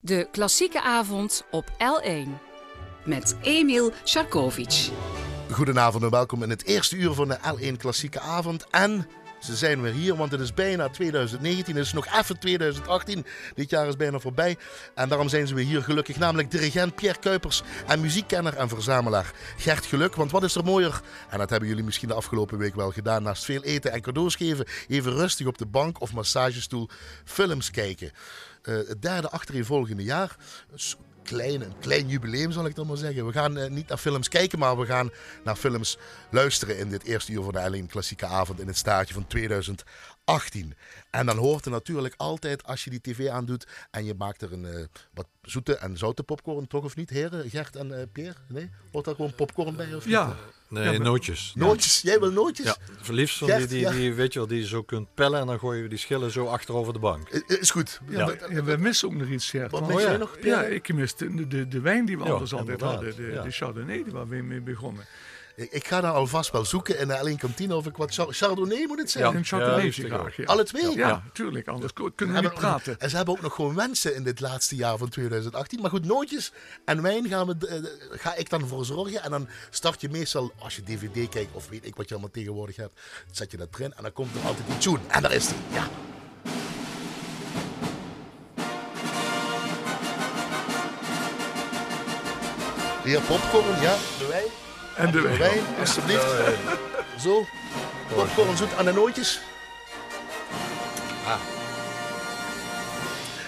De klassieke avond op L1 met Emil Sharkovic. Goedenavond en welkom in het eerste uur van de L1 Klassieke Avond. En ze zijn weer hier, want het is bijna 2019. Het is nog even 2018. Dit jaar is bijna voorbij. En daarom zijn ze weer hier gelukkig. Namelijk dirigent Pierre Kuipers en muziekkenner en verzamelaar Gert Geluk. Want wat is er mooier? En dat hebben jullie misschien de afgelopen week wel gedaan. Naast veel eten en cadeaus geven, even rustig op de bank of massagestoel films kijken. Uh, het derde achtereenvolgende jaar klein, een klein jubileum, zal ik dan maar zeggen. We gaan uh, niet naar films kijken, maar we gaan naar films luisteren in dit eerste uur van de Alleen Klassieke Avond in het staartje van 2018. En dan hoort er natuurlijk altijd, als je die tv aandoet en je maakt er een uh, wat zoete en zoute popcorn, toch of niet, heren? Gert en uh, Peer? Nee? Hoort daar gewoon popcorn bij of ja. niet? Nee, ja, nootjes. Nootjes? Jij wil nootjes? Ja, verliefd van die, die, die, weet je wel, die je zo kunt pellen en dan gooi je die schillen zo achter over de bank. Is goed. Ja, ja. we missen ook nog iets, Gert. Wat mis jij nog? Ja, ik mis de, de, de wijn die we anders altijd hadden. De, de Chardonnay waar we mee begonnen. Ik, ga daar alvast wel zoeken in de alleen kantine of ik wat Chardonnay moet het zijn. Ja, een Chardonnay graag. Ja. Alle twee? Ja, tuurlijk. Anders kunnen we niet praten. En ze hebben ook nog gewoon wensen in dit laatste jaar van 2018. Maar goed, nootjes en wijn gaan we, ga ik dan voor zorgen. En dan start je meestal, als je DVD kijkt of weet ik wat je allemaal tegenwoordig hebt, zet je dat erin. En dan komt er altijd die tune. En daar is die. Ja. Hier popcorn, ja, de wijn. En de wijn. wijn, alsjeblieft. Zo. Popcorn zoet aan de nootjes. Ah.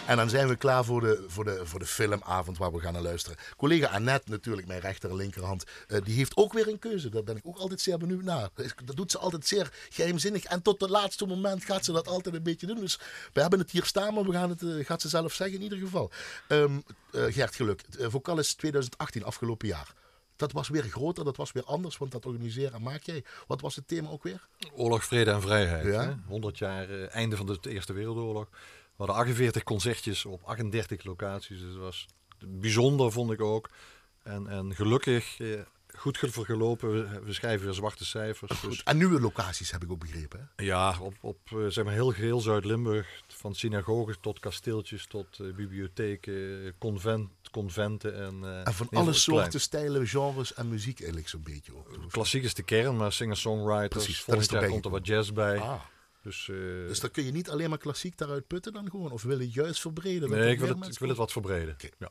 En dan zijn we klaar voor de, voor, de, voor de filmavond waar we gaan naar luisteren. Collega Annette, natuurlijk mijn rechter en linkerhand, uh, die heeft ook weer een keuze. Daar ben ik ook altijd zeer benieuwd naar. Dat doet ze altijd zeer geheimzinnig. En tot het laatste moment gaat ze dat altijd een beetje doen. Dus we hebben het hier staan, maar we gaan het, uh, gaat ze zelf zeggen in ieder geval. Um, uh, Gert Geluk, Vocalis 2018, afgelopen jaar. Dat was weer groter, dat was weer anders, want dat organiseren en maak jij. Wat was het thema ook weer? Oorlog, vrede en vrijheid. Ja? Hè? 100 jaar uh, einde van de Eerste Wereldoorlog. We hadden 48 concertjes op 38 locaties. Dus dat was bijzonder, vond ik ook. En, en gelukkig, eh, goed gelopen. We, we schrijven weer zwarte cijfers. Dus... En nieuwe locaties heb ik ook begrepen. Hè? Ja, op, op zeg maar heel geheel Zuid-Limburg. Van synagoges tot kasteeltjes, tot uh, bibliotheken, convent, conventen. En, uh, en van alle soorten, stijlen, genres en muziek eigenlijk zo'n beetje ook. Klassiek is de kern, maar singer-songwriters. Precies, Volgend jaar komt er wat jazz bij. Ah. Dus, uh, dus dan kun je niet alleen maar klassiek daaruit putten dan gewoon? Of wil je juist verbreden? Nee, ik wil, het, ik wil het wat verbreden. Okay. Ja.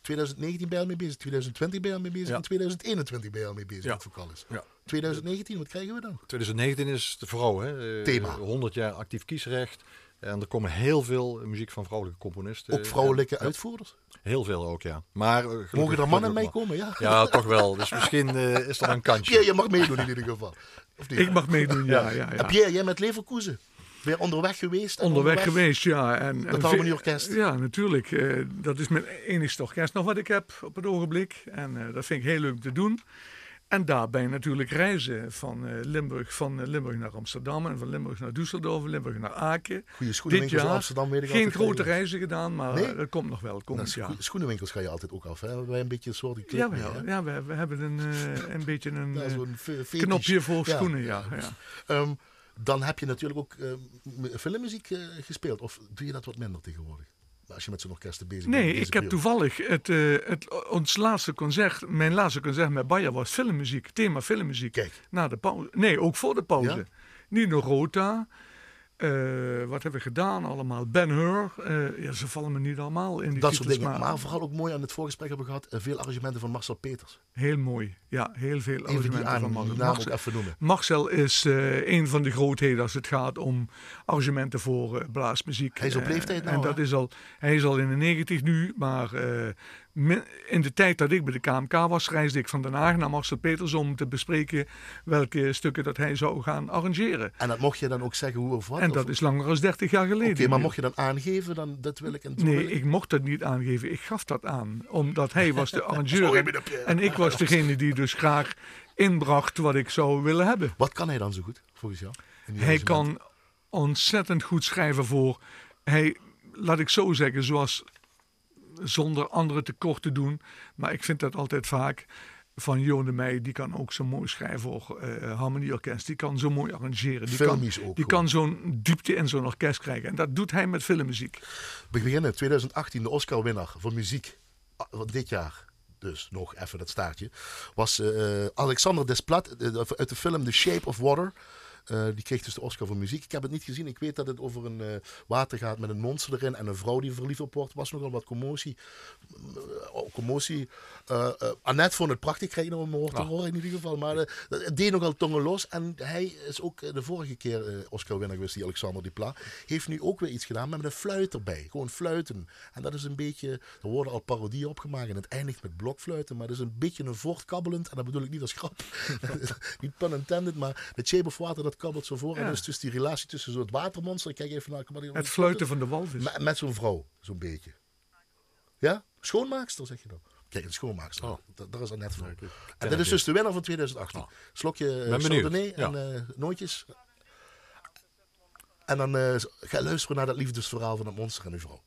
2019 ben je al mee bezig, 2020 ben je al mee bezig ja. en 2021 ben je al mee bezig ja. Vocalis. Ja. 2019, wat krijgen we dan? 2019 is de vrouw, hè? Thema. 100 jaar actief kiesrecht. En er komen heel veel muziek van vrouwelijke componisten. Ook vrouwelijke uitvoerders? Heel veel ook, ja. Maar, uh, Mogen er mannen mee komen? Ja, ja toch wel. Dus misschien uh, is er een kantje. Pierre, je mag meedoen in ieder geval. Of niet? Ik mag meedoen, ja. ja, ja. Pierre, jij met Leverkusen? Weer onderweg geweest? Onderweg, onderweg, geweest, ja. En, het Harmonieorkest? Ja, natuurlijk. Uh, dat is mijn enigste orkest nog wat ik heb op het ogenblik. En uh, dat vind ik heel leuk om te doen. En daarbij natuurlijk reizen van uh, Limburg, van Limburg naar Amsterdam en van Limburg naar Düsseldorf, Limburg naar Aken. Goede schoenenwinkels in Amsterdam weet ik Geen grote reizen gedaan, maar nee? dat komt nog wel. Komt, nou, ja. Schoenenwinkels ga je altijd ook af, hè? Wij een beetje een soort club ja, mee, ja, ja we, we, hebben een, uh, een beetje een, ja, knopje voor ja, schoenen, ja. ja. Um, dan heb je natuurlijk ook filmmuziek gespeeld. Of doe je dat wat minder tegenwoordig? Als je met zo'n orkesten bezig nee, bent. Nee, ik heb toevallig het, uh, het, ons laatste concert, mijn laatste concert met Bayer was filmmuziek, thema filmmuziek. Kijk. Na de pauze. Nee, ook voor de pauze. Ja? Nino Rota. Uh, wat hebben we gedaan allemaal? Ben Hur. Uh, ja, ze vallen me niet allemaal in die Dat soort dingen. Maar, maar, vooral ook mooi aan het voorgesprek hebben we gehad. Uh, veel arrangementen van Marcel Peters. Heel mooi. Ja, heel veel arrangementen aan, van Marcel. Marcel, even noemen. Marcel is een van de grootheden als het gaat om arrangementen voor blaasmuziek. Hij is op leeftijd nou. En dat is al, hij is al in de negentig nu, maar in de tijd dat ik bij de KMK was, reisde ik van Den Haag naar Marcel Peters om te bespreken welke stukken dat hij zou gaan arrangeren. En dat mocht je dan ook zeggen hoe of wat? En dat of? is langer dan 30 jaar geleden. Oké, okay, maar mocht je dan aangeven, dan dat wil ik en Nee, wil ik... ik mocht dat niet aangeven. Ik gaf dat aan, omdat hij was de arrangeur en, en ik was degene die dus graag inbracht wat ik zou willen hebben. Wat kan hij dan zo goed, volgens jou? Hij kan ontzettend goed schrijven voor, hij, laat ik zo zeggen, zoals zonder anderen tekort te doen. Maar ik vind dat altijd vaak. van Jo de Meij, die kan ook zo mooi schrijven voor uh, harmonieorkest. Die kan zo mooi arrangeren. Die Filmisch kan, ook. Die kan zo'n diepte in zo'n orkest krijgen. En dat doet hij met filmmuziek. We beginnen 2018, de Oscar-winnaar voor muziek dit jaar. Dus nog even dat staartje. Was uh, Alexander Desplat uit de film The Shape of Water. Uh, die kreeg dus de Oscar voor muziek. Ik heb het niet gezien. Ik weet dat het over een uh, water gaat met een monster erin en een vrouw die verliefd op wordt. was nogal wat commotie. Uh, commotie. Annette vond het prachtig, kreeg je nog een woord te horen in ieder geval. Maar het deed nogal tongen los. En hij is ook de vorige keer Oscar-winnaar geweest, die Alexander Dupla. Heeft nu ook weer iets gedaan met een fluit erbij. Gewoon fluiten. En dat is een beetje, er worden al parodieën opgemaakt en het eindigt met blokfluiten. Maar dat is een beetje een voortkabbelend, en dat bedoel ik niet als grap. niet pun intended, maar de Shape of Water, dat kabbelt zo voor. Ja. En dus, dus die relatie tussen zo'n watermonster. Kijk even naar. Maar die, het fluiten van de walvis. Met, met zo'n vrouw, zo'n beetje. Ja? Schoonmaakster, zeg je dan. Kijk, een schoonmaakster. Oh. Dat, dat is al net voor. Ja, en dat is dus de winnaar van 2018. Oh. Slokje uh, Chardonnay ja. en uh, nootjes. En dan uh, ga luisteren naar dat liefdesverhaal van het monster en uw vrouw.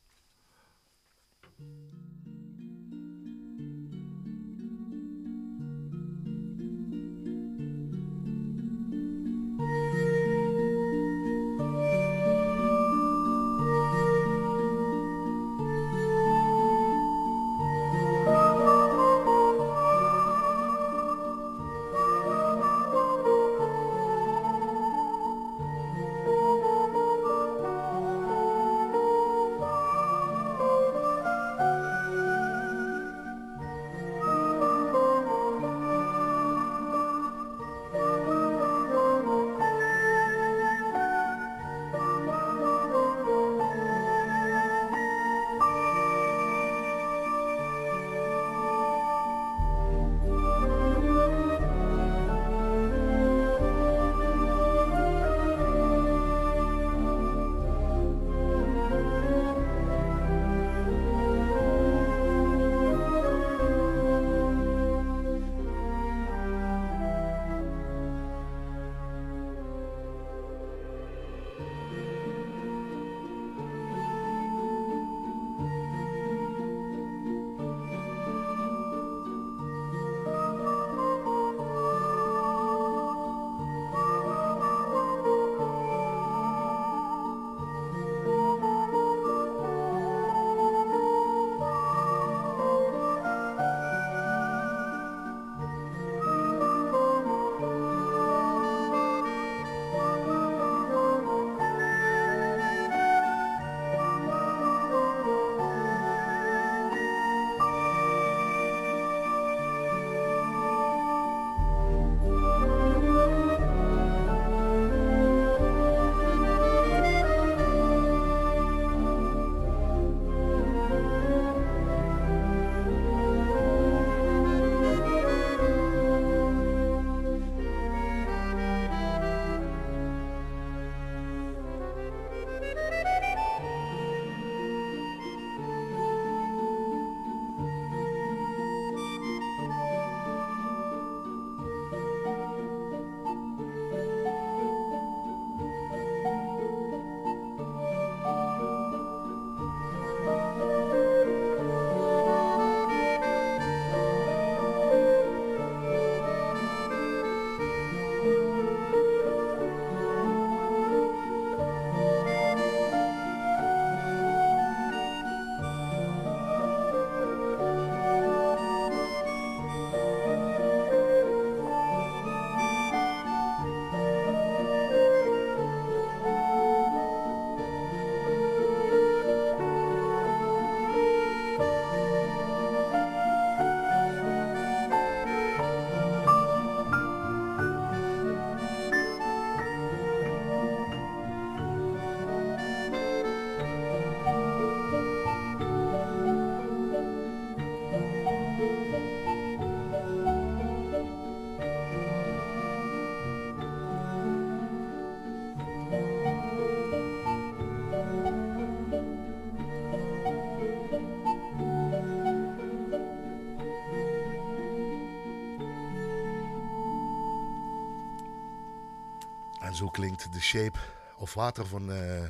Klinkt The Shape of Water van uh,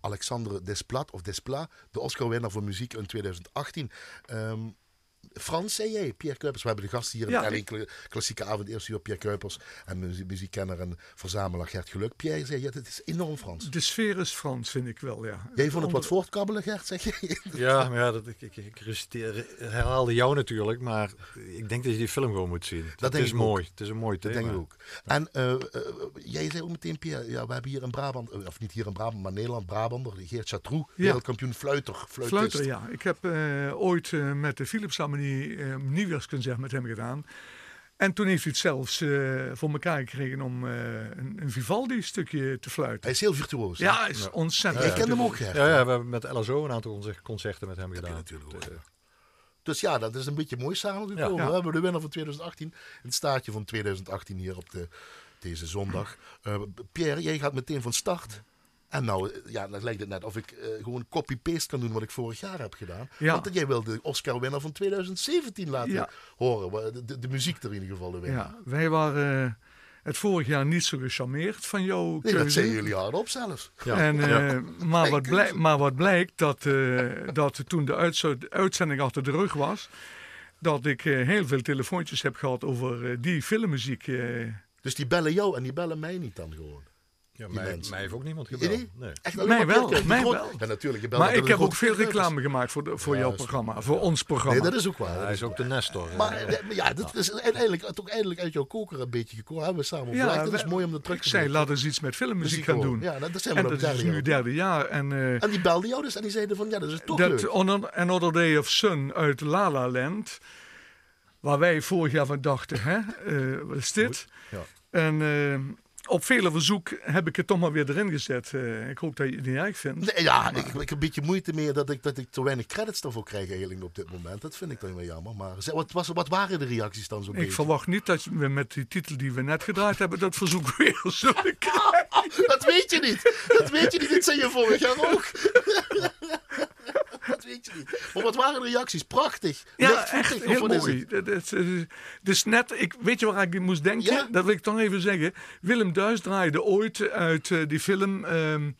Alexandre Desplat, of Desplat, de Oscar-winnaar voor muziek in 2018. Um, Frans, zei jij, Pierre Kuipers. We hebben de gast hier Ja, in de L1 Klassieke Avond, eerste uur, Pierre Kuipers. En muzie- muziekkenner en verzamelaar Gert Geluk. Pierre zei, ja, het is enorm Frans. De sfeer is Frans, vind ik wel, ja. Jij vond het wat voortkabbelen, Gert, zeg je? Ja, maar ja, dat, ik, ik, ik reciteer- herhaalde jou natuurlijk, maar ik denk dat je die film gewoon moet zien. Dat is ook. mooi. Het is een mooi Dat thema. denk ik ook. En eh, eh, jij zei ook meteen, Pierre, ja, we hebben hier in Brabant, eh, of niet hier in Brabant, maar Nederland, Brabander, Geert Chatroux, wereldkampioen fluiter, fluitist. Fluiter, ja. Ik heb eh, ooit eh, met de Philips Harmonie eh, een nieuwjaarsconcert met hem gedaan. En toen heeft hij het zelfs eh, voor elkaar gekregen om eh, een, een Vivaldi-stukje te fluiten. Hij is heel virtuoos. hè? Ja, is ontzettend. Jij kent hem ook. Ja, ja, we hebben met LSO een aantal concer- concerten met hem gedaan. natuurlijk ook, Dus ja, dat is een beetje mooi samengekomen. Ja. We hebben de winnaar van 2018, het staartje van 2018 hier op de, deze zondag. Eh, Pierre, jij gaat meteen van start. En nou, eh, ja, dan lijkt het net of ik eh, gewoon copy-paste kan doen wat ik vorig jaar heb gedaan. Ja. Want jij wil de Oscar-winnaar van 2017 laten Ja. horen. De, de, de muziek er in ieder geval de winnaar. Ja, wij waren eh, het vorig jaar niet zo gecharmeerd van jouw Nee, keuze. dat zeggen jullie hardop zelfs. Ja. En, eh, maar, wat Kijk, blijk, maar wat blijkt, dat, eh, dat toen de uitzending achter de rug was, dat ik eh, heel veel telefoontjes heb gehad over die filmmuziek. eh. Dus die bellen jou en die bellen mij niet dan gewoon. Ja, mij, mij heeft ook niemand gebeld. Nee. Echt Mij wel, mij wel. Ja, natuurlijk. je belt Maar ik heb de ook veel reclame gemaakt voor, de, voor Ja, jouw programma, voor ons programma. Nee, dat is ook waar. Hij is ook de Nestor. Maar ja, dat is uiteindelijk, toch eindelijk uit jouw koker een beetje gekomen. Hebben we samen Ja. Dat is mooi om dat terug ik te zei, doen. laten eens iets met filmmuziek Muziek gaan doen. Ja, dat, zijn we en dat is nu derde jaar. En, eh, En die belde jou dus en die zeiden van, ja, dat is toch dat Another Day of Sun uit La La Land, waar wij vorig jaar van dachten, hè, eh, wat is dit? Ja. En eh, op vele verzoek heb ik het toch maar weer erin gezet. Eh, ik hoop dat je het niet erg vindt. Nee, ja, ik, ik heb een beetje moeite mee dat ik, dat ik te weinig credits daarvoor krijg eigenlijk op dit moment. Dat vind ik dan wel jammer. Maar wat, was, wat waren de reacties dan Ik beetje? verwacht niet dat we met die titel die we net gedraaid hebben, dat verzoek weer zullen krijgen. Dat weet je niet. Dat weet je niet. Dit zei je vorig jaar ook. dat weet je niet. Maar wat waren de reacties? Prachtig. Ja, echt heel mooi. Dat, dat, dus net, ik, weet je waar ik moest denken? Ja? Dat wil ik toch even zeggen. Willem Duis draaide ooit uit eh, die film... ehm,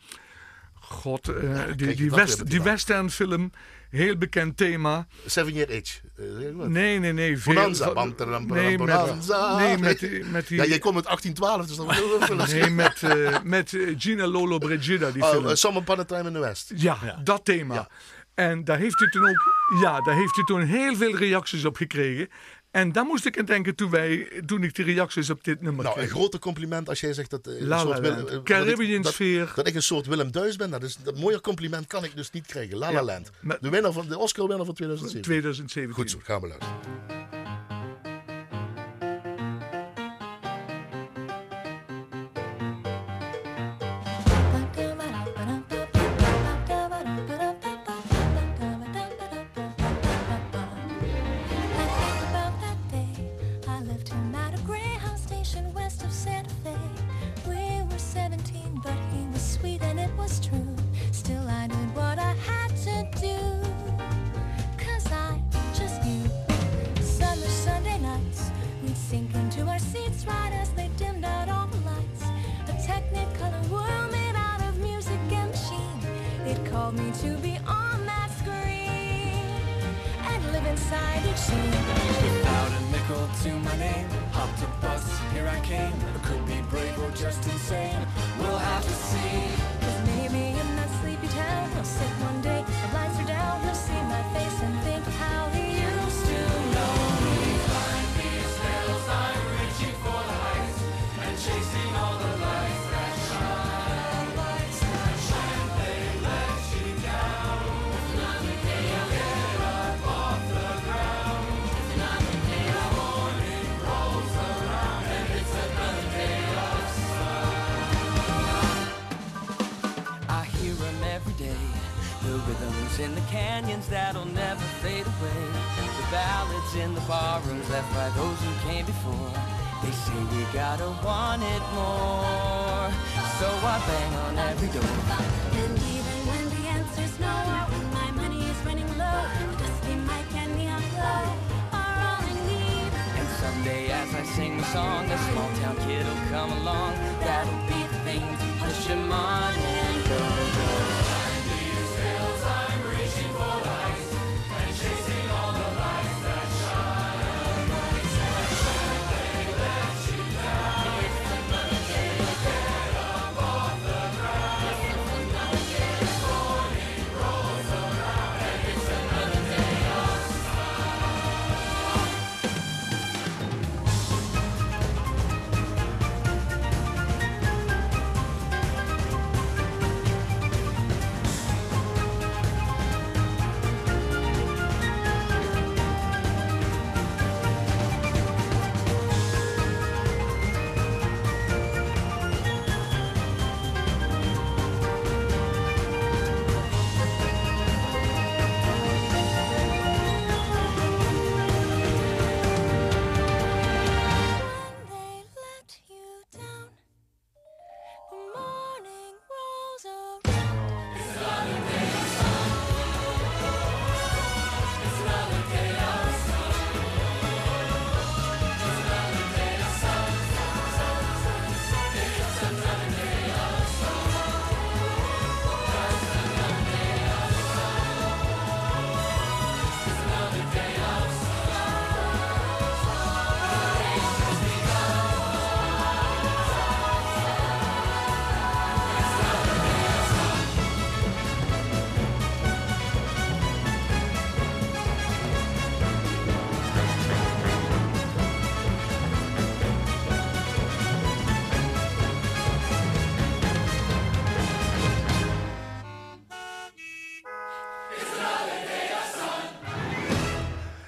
God, eh, die, die, dat west, met die film. Heel bekend thema. Seven Year Itch. Eh. Nee, nee, nee. Veel, Bonanza. tadam, nee, bonanza. met, nee, met, die- met die... Ja, jij komt uit 1812, dus dan moet je wel veel Nee, met, met Gina Lolo Brigida, die film. Oh, uh, Some Upon a Time in the West. Ja, dat thema. Ja. En daar heeft hij toen ook, ja, daar heeft hij toen heel veel reacties op gekregen. En daar moest ik aan denken toen, wij, toen ik die reacties op dit nummer Nou, een kreeg. grote compliment als jij zegt dat... een La La soort Willem- eh, dat ik- Caribbean dat- sfeer. Dat ik een soort Willem Duis ben, dat is, dat mooier compliment kan ik dus niet krijgen. La La Ja, Land. De, winnaar van, de Oscar-winnaar van 2007. 2017. Goed zo, gaan we luisteren. I sing the song, a small town kid will come along. That'll be the thing to push him on and go,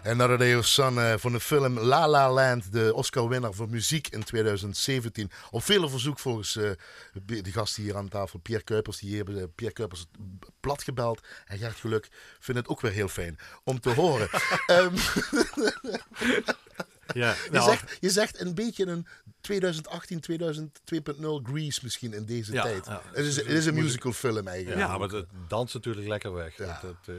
Another Day of Sun uh, van de film La La Land, de Oscar-winnaar voor muziek in 2017. Op vele verzoek volgens uh, de gasten hier aan tafel, Pierre Kuipers, die hier hebben Pierre Kuipers plat gebeld. En Gert Geluk vindt het ook weer heel fijn om te horen. um, ja, nou. je, zegt, je zegt een beetje een 2018, 2000, 2.0 Grease misschien in deze ja, tijd. Ja, het, is, het is een musical film eigenlijk. Ja, maar het danst natuurlijk lekker weg. Ja. Het,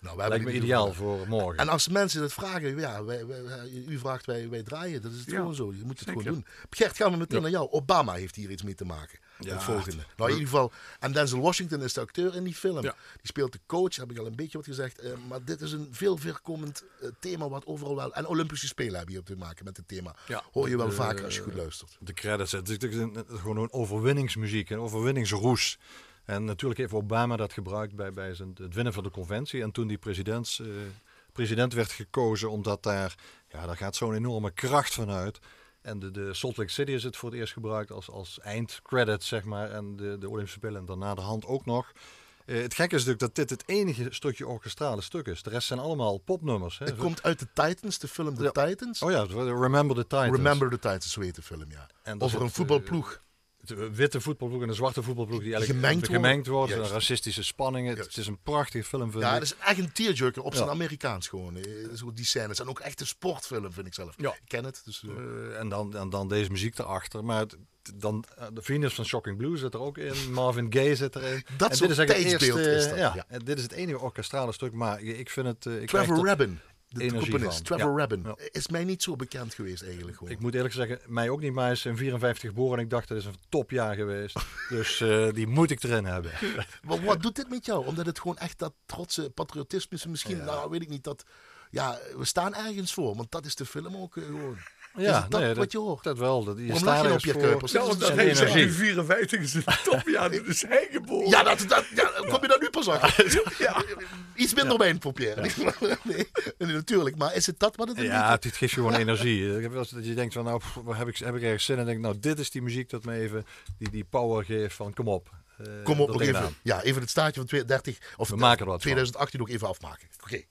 nou, lijkt me ideaal voor morgen. En als mensen dat vragen, ja, wij, wij, u vraagt wij, wij draaien. Dat is het gewoon zo. Je moet het gewoon doen. Gert, gaan we meteen naar jou. Obama heeft hier iets mee te maken. Ja, het volgende. Nou, in ieder geval. En Denzel Washington is de acteur in die film. Die speelt de coach, heb ik al een beetje wat gezegd. Uh, maar dit is een veel voorkomend uh, thema wat overal wel. En Olympische Spelen hebben hier te maken met het thema. Hoor je wel de, vaker als je goed luistert. De credits. Het is gewoon een overwinningsmuziek, een overwinningsroes. En natuurlijk heeft Obama dat gebruikt bij, bij zijn, het winnen van de conventie. En toen die presidents, uh, president werd gekozen, omdat daar, ja, daar gaat zo'n enorme kracht van uit. En de, de Salt Lake City is het voor het eerst gebruikt als, als eindcredit, zeg maar. En de, de Olympische Spelen en daarna de hand ook nog. Uh, het gekke is natuurlijk dat dit het enige stukje orkestrale stuk is. De rest zijn allemaal popnummers. Hè. Het komt uit de Titans, de film The ja. Titans. Oh ja, Remember the Titans. Remember the Titans, zo heet de film, ja. En Over een voetbalploeg. De witte voetbalploeg en de zwarte voetbalploeg die eigenlijk gemengd. Juist. Racistische spanningen. Juist. Het is een prachtige film. Ja, het is echt een tearjerker op zijn ja. Amerikaans gewoon. Zo die scènes. En ook echt een sportfilm vind ik zelf. Ja. Ik ken het. Dus, uh... Uh, en, dan, en dan deze muziek erachter. Maar het, dan, de Venus van Shocking Blue zit er ook in. Marvin Gaye zit erin. Dat en dit is eigenlijk het eerste, is dat. Ja, dit is het enige orkestrale stuk. Maar ik vind het... Ik Trevor Rabin. De energie componist. Trevor Ja. Rabin, Ja. is mij niet zo bekend geweest eigenlijk gewoon. Ik moet eerlijk zeggen, mij ook niet, maar hij is in 54 geboren en ik dacht dat is een topjaar geweest. dus eh, die moet ik erin hebben. Maar wat doet dit met jou? Omdat het gewoon echt dat trotse patriotisme is misschien, Ja. nou weet ik niet, dat... Ja, we staan ergens voor, want dat is de film ook eh, gewoon. Ja, is dat nee, wat je hoort? Dat wel. Dat, je staat je Pierre voor- Kuipers? Zelfs Dat is zegt, energie. nu 54 is een topjaar, dat is hij geboren. Ja, dat, dat, ja, kom je daar nu pas achter? Ja. Iets minder wijn voor Pierre. Nee, nee, natuurlijk. Maar is het dat wat het een Ja, het geeft je gewoon energie. Ik heb wel eens dat je denkt van, nou, heb ik, heb ik ergens zin in? En denk nou, dit is die muziek dat me even die, die power geeft van, kom op. eh, Kom op, nog even, ja, even het staartje van 32, of We maken er wat van. 2018 ook even afmaken. Oké.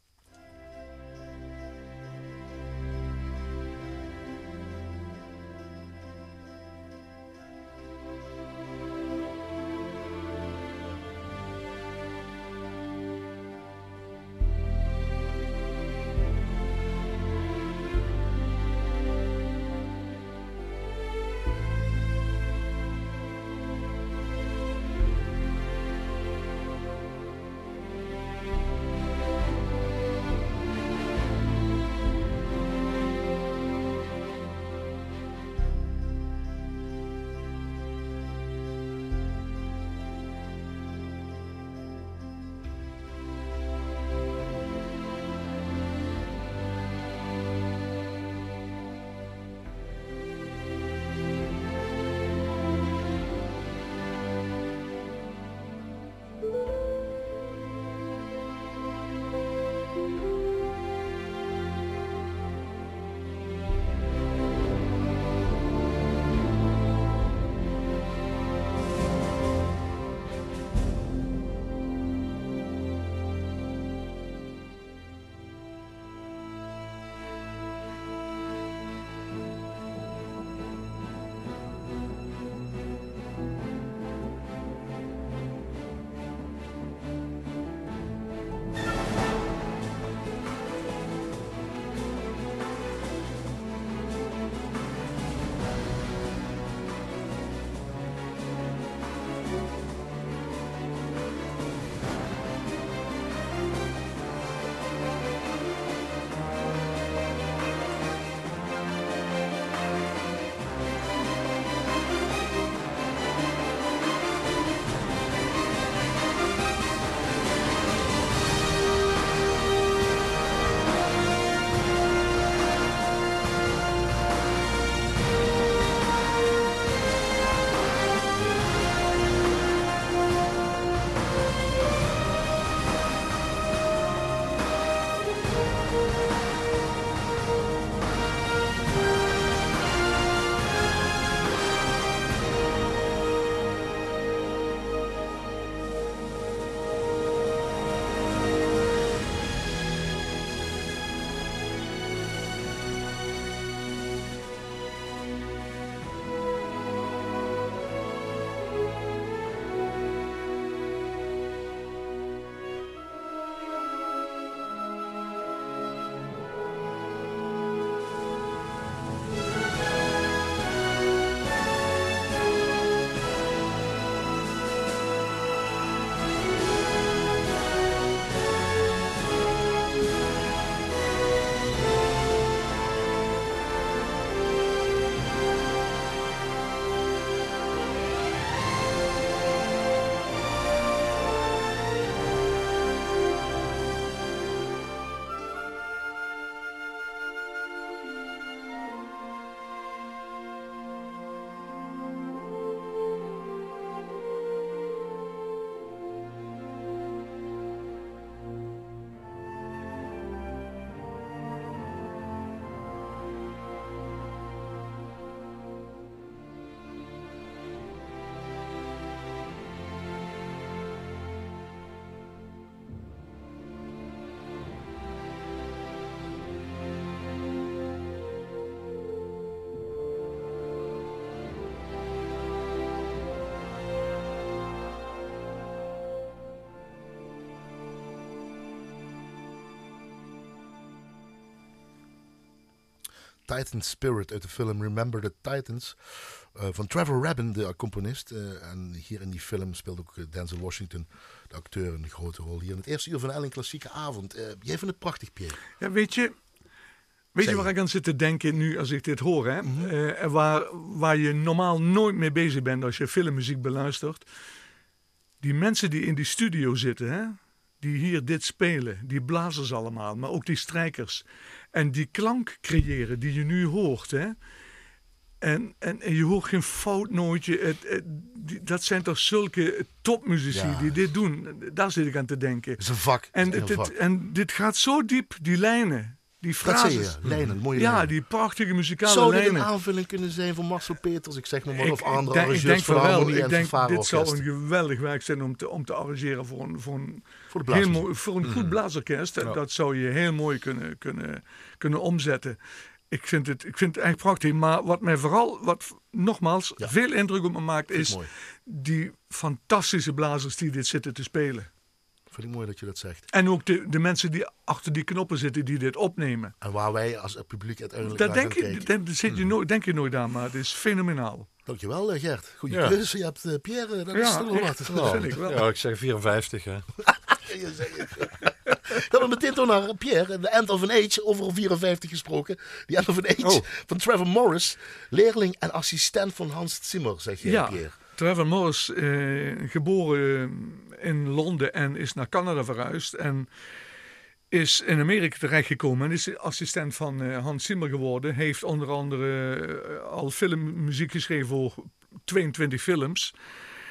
Titan Spirit uit de film Remember the Titans. eh, van Trevor Rabin, de componist. Eh, en hier in die film speelt ook eh, Denzel Washington, de acteur, een grote rol. Hier in het eerste uur van Ellen Klassieke Avond. Jij vindt het prachtig, Pierre. Ja, weet je, weet je waar ik aan zit te denken nu als ik dit hoor? Hè? En waar, waar je normaal nooit mee bezig bent als je filmmuziek beluistert. Die mensen die in die studio zitten, hè? Die hier dit spelen, die blazers allemaal, maar ook die strijkers. En die klank creëren die je nu hoort. Hè? En, en, en je hoort geen foutnootje. Het, het, die- dat zijn toch zulke topmuzici Ja. die dit doen. Daar zit ik aan te denken. Het is een vak. En, dit, en dit gaat zo diep, die lijnen, die frases. je, lijnen, mooie Ja, die prachtige muzikale Zou dit lijnen. een aanvulling kunnen zijn van Marcel Peters? Ik zeg maar wat, of andere arrangeurs denk van harmonie Ik en denk, dit zou een geweldig werk zijn om te, om te arrangeren voor een, voor een, Voor heel mooi, voor een goed blaasorkest. Ja. Dat zou je heel mooi kunnen, kunnen, kunnen omzetten. Ik vind, het, ik vind het echt prachtig. Maar wat mij vooral, wat nogmaals, Ja. veel indruk op me maakt, is mooi. die fantastische blazers die dit zitten te spelen. Vind ik mooi dat je dat zegt. En ook de, de mensen die achter die knoppen zitten die dit opnemen. En waar wij als het publiek uiteindelijk Daar naar denk je, daar zit je nooit, denk je nooit aan, maar het is fenomenaal. Dankjewel eh, Gert. Goeie Ja. keuze. Je hebt eh, Pierre, dat is Ja, toch wel echt. wat. Dat vind ik wel. Ja, ik zeg 54, hè. Je zegt- Dan we meteen door naar Pierre, de End of an Age, over 54 gesproken. Die End of an Age Oh. van Trevor Morris, leerling en assistent van Hans Zimmer, zeg je Ja, Pierre. Trevor Morris, eh, geboren in Londen en is naar Canada verhuisd. En is in Amerika terechtgekomen en is assistent van eh, Hans Zimmer geworden. Heeft onder andere eh, al filmmuziek geschreven voor 22 films.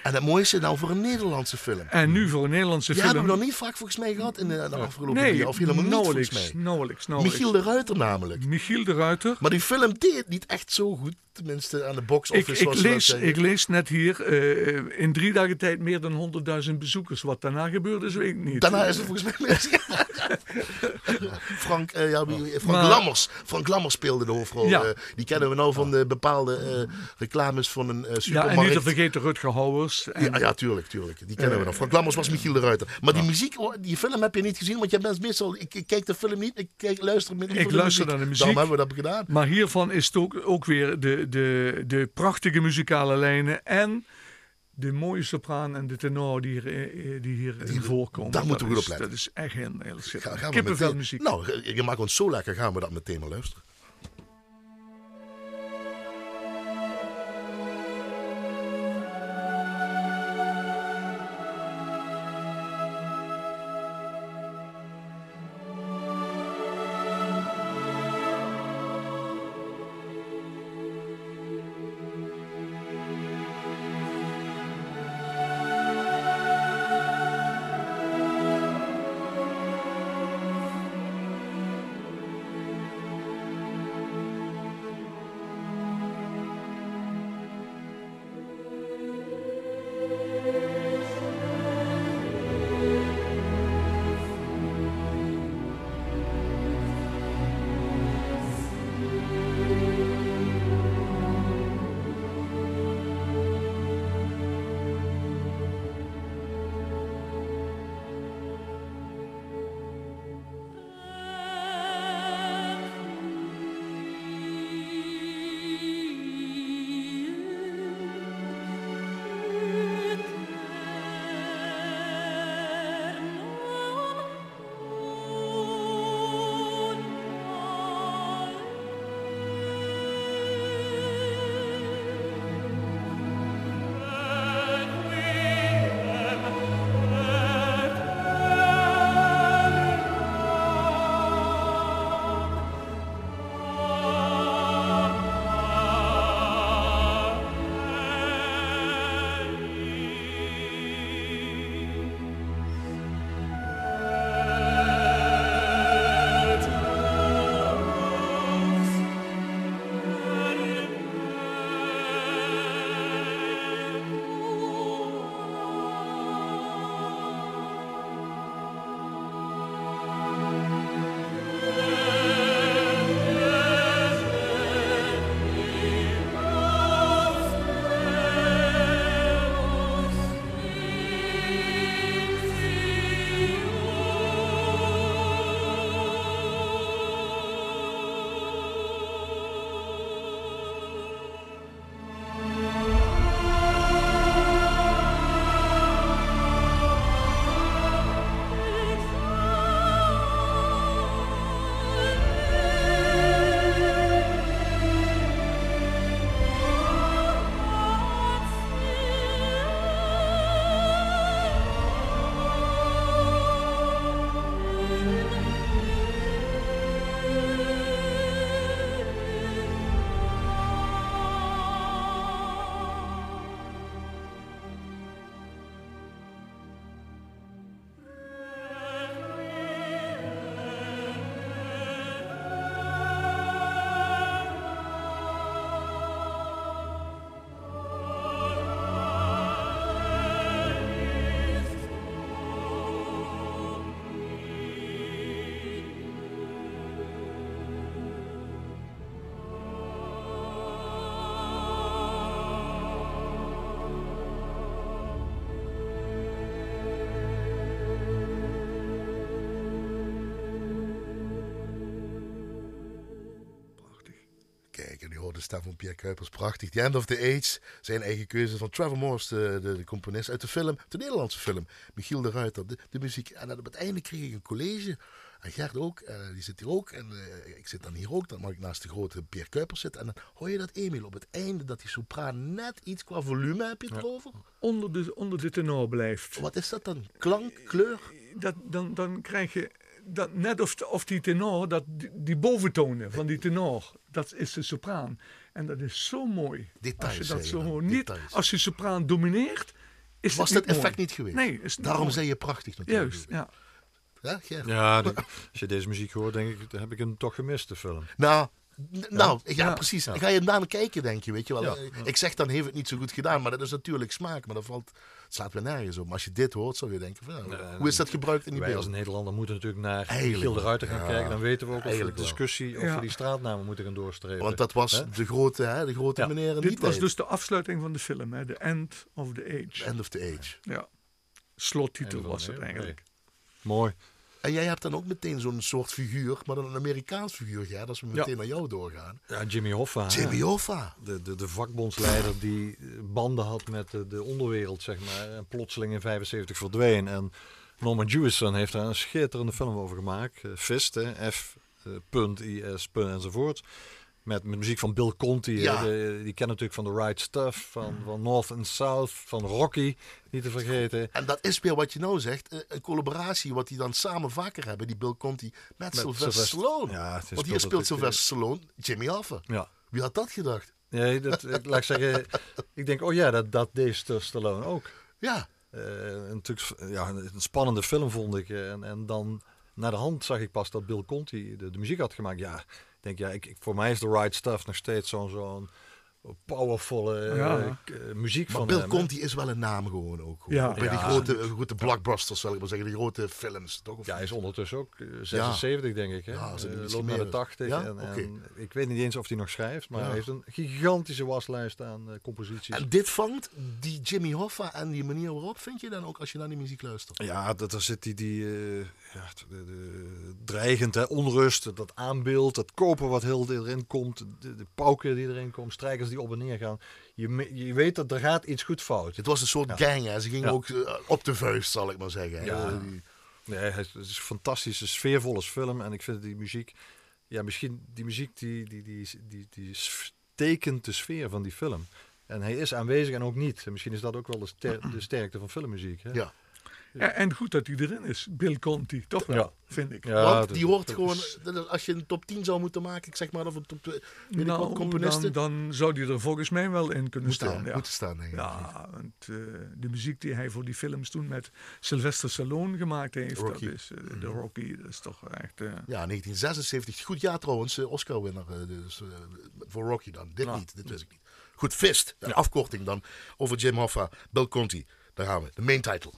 En het mooiste nou voor een Nederlandse film. En nu voor een Nederlandse film. hebben we nog niet vaak volgens mij gehad in de, de afgelopen nee, jaar. Of helemaal niet nauwelijks, volgens mij. nauwelijks, nauwelijks. Michiel de Ruiter namelijk. Michiel de Ruiter. Maar die film deed het niet echt zo goed. Tenminste aan de box Ik, office. ik, dat lees, ik lees net hier, eh, in drie dagen tijd meer dan 100.000 bezoekers. Wat daarna gebeurd is, weet ik niet. Daarna is het volgens mij. Frank, eh, ja, Frank Maar- Lammers. Frank Lammers speelde de hoofdrol. Ja. Eh, die kennen we nou van de bepaalde reclames van een eh ja, supermarkt. en niet te vergeten Rutger En, Ja, ja, tuurlijk, tuurlijk. Die kennen we Eh, nog. Frank Lammers was Michiel de Ruiter. Maar die muziek, die film heb je niet gezien, want je bent meestal... Ik, ik kijk de film niet, ik kijk, luister met Ik luister naar de muziek. Daarom hebben we dat gedaan. Maar hiervan is het ook, ook weer de, de, de prachtige muzikale lijnen en de mooie sopraan en de tenor die, hier, eh, eh, die hierin voorkomen. daar moeten we goed op letten. Dat is echt heel, schitterend. Kippenvel muziek. Nou, je maakt ons zo lekker, gaan we dat meteen maar luisteren. Stem van Pierre Kuipers, prachtig. The End of the Age, zijn eigen keuze van Trevor Morris, de, de, de componist uit de film, de Nederlandse film. Michiel de Ruiter, de, de muziek. En dan op het einde kreeg ik een college. En Gert ook, eh, die zit hier ook. En eh, ik zit dan hier ook. Dan mag ik naast de grote Pierre Kuipers zitten. En dan hoor je dat Emil op het einde, dat die sopraan net iets qua volume, heb je het erover? Onder de, onder de tenor blijft. Wat is dat dan? Klank, kleur? Dat, dan, dan krijg je dat, net of, die tenor, dat, die, die boventonen van die tenor, dat is de sopraan. En dat is zo mooi. Details, als je dat zo niet, als je sopraan domineert, is Was het dat effect mooi. niet geweest? Nee, is niet Daarom mooi. zei je prachtig natuurlijk. Juist, ja. Ja? Ja, die- als je deze muziek hoort, denk ik, heb ik hem toch gemist, de film. Nou, nou ja, Ja. precies. Ga je naar kijken, denk je, weet je wel. Ja. Ik zeg dan, heeft het niet zo goed gedaan, maar dat is natuurlijk smaak. Maar dat valt, het slaat weer nergens op. Maar als je dit hoort, zou je denken, van, Nee, hoe is dat gebruikt in die Wij als beelden? Nederlander moeten natuurlijk naar Eigenlijk Giel de wel. Ruiter gaan Ja, kijken. Dan weten we ook of we de eigenlijk wel. discussie Ja. over die straatnamen moeten gaan doorstreven. Want dat was de grote, hè, de grote Ja. meneer in die Dit was tijd. dus de afsluiting van de film, hè, The End of the Age. End of the age. Ja. Slottitel was het eigenlijk. Mooi. En jij hebt dan ook meteen zo'n soort figuur, maar dan een Amerikaans figuur, ja, als we meteen naar jou doorgaan. Ja, Jimmy Hoffa. Jimmy Hoffa. De, de, de vakbondsleider die eh, banden had met de, de onderwereld, zeg maar. En plotseling in 75 verdween. En Norman Jewison heeft daar een schitterende film over gemaakt. eh, Fist, hè, F, eh, enzovoort. Met, met muziek van Bill Conti. hè. Ja. De- die ken natuurlijk van The Right Stuff, van, van North and South, van Rocky, niet te vergeten. En dat is weer wat je nou zegt, eh, een collaboratie wat die dan samen vaker hebben, die Bill Conti, met, Sylvester Sylvester- Stallone. Ja, Want hier speelt natuurlijk, Sylvester Stallone Jimmy Hoffa. Ja. Wie had dat gedacht? Nee, dat, ik, laat ik zeggen, ik denk, oh ja, dat, dat deed St- Stallone ook. Ja, Eh, natuurlijk, ja, een spannende film vond ik. eh, En, en dan naar de hand zag ik pas dat Bill Conti de, de muziek had gemaakt. Ja, denk, ja, ik, voor mij is The Right Stuff nog steeds zo'n zo'n powervolle eh, Ja. k- eh, muziek maar van Bill hem. Conti is wel een naam gewoon ook. gewoon. Ja. Bij die grote, eh, grote blockbusters, zal ik maar zeggen, die grote films, toch? Of Ja, hij is ondertussen ook eh, 76, denk ik. Hè? Ja, Eh, loopt naar de is. 80. Ja? En, en ik weet niet eens of hij nog schrijft, maar Ja. hij heeft een gigantische waslijst aan eh, composities. En dit vangt die Jimmy Hoffa en die manier waarop, vind je dan ook als je naar die muziek luistert? Ja, dat, daar zit die, die eh, ja, de, de, dreigend, hè, onrust, dat aanbeeld, dat koper wat heel erin komt, de, de pauken die erin komen, strijkers die op en neer gaan. Je, je weet dat er gaat iets goed fout. Het was een soort gang, hè. ze gingen Ja. ook eh, op de vuist, zal ik maar zeggen. Ja. Eh, Nee, het is een fantastische, sfeervolle film en ik vind die muziek, ja, misschien die muziek die, die, die, die, die tekent de sfeer van die film. En hij is aanwezig en ook niet. En misschien is dat ook wel de, ster- de sterkte van filmmuziek. Hè? ja. Ja, en goed dat hij erin is. Bill Conti, toch wel, Ja. vind ik. Ja, Want die hoort gewoon, als je een top 10 zou moeten maken, ik zeg maar, of een top 2, weet ik wat, nou, componisten. dan, dan zou die er volgens mij wel in kunnen staan. Ja. moeten staan, denk ik. Ja, want eh, de muziek die hij voor die films toen met Sylvester Stallone gemaakt heeft, Rocky. dat is eh, de Rocky, dat is toch echt. eh, Ja, 1976. Goed jaar trouwens, Oscar-winnaar dus, eh, voor Rocky dan. Dit Ja. niet, dit wist ik niet. Goed, Fist, de afkorting dan over Jim Hoffa, Bill Conti. Daar gaan we, de main title.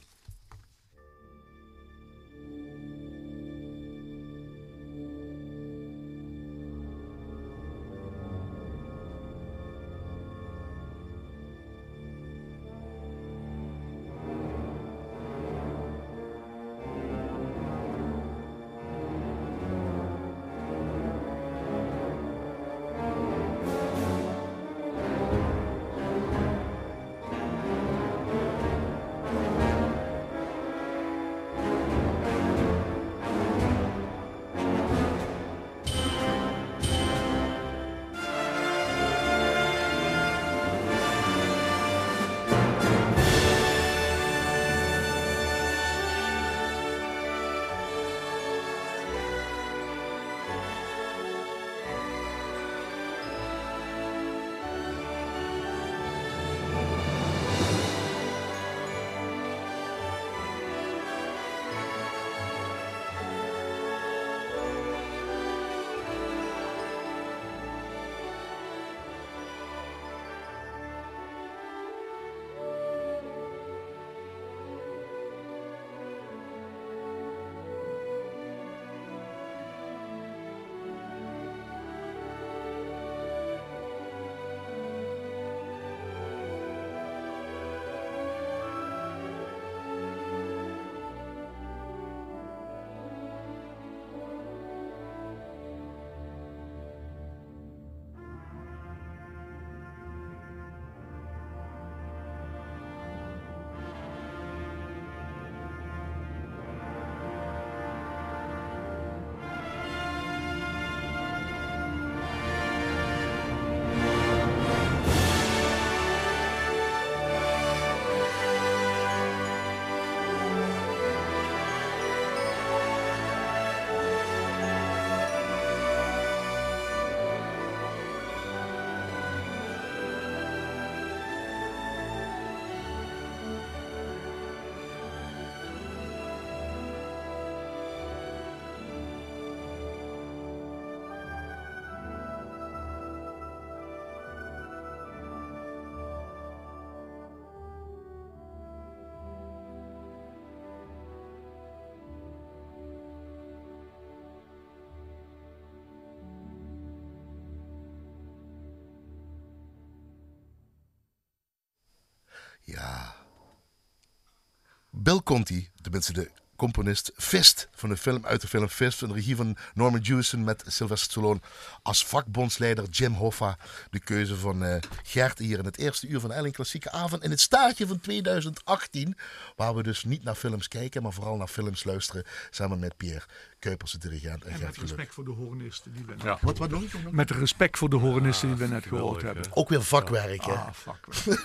Bill Conti, tenminste de componist Fist van de film uit de film Fist, van de regie van Norman Jewison met Sylvester Stallone als vakbondsleider Jim Hoffa. De keuze van eh, Gert hier in het eerste uur van Elling Klassieke Avond in het staartje van 2018, waar we dus niet naar films kijken, maar vooral naar films luisteren, samen met Pierre Kuipers, de dirigent en, En Gert met Geluk. respect voor de hoornisten die we net, Ja. Wat, wat nog? met respect voor de hoornisten die we net gehoord hebben. Ook weer vakwerk, hè? Ah, fuck.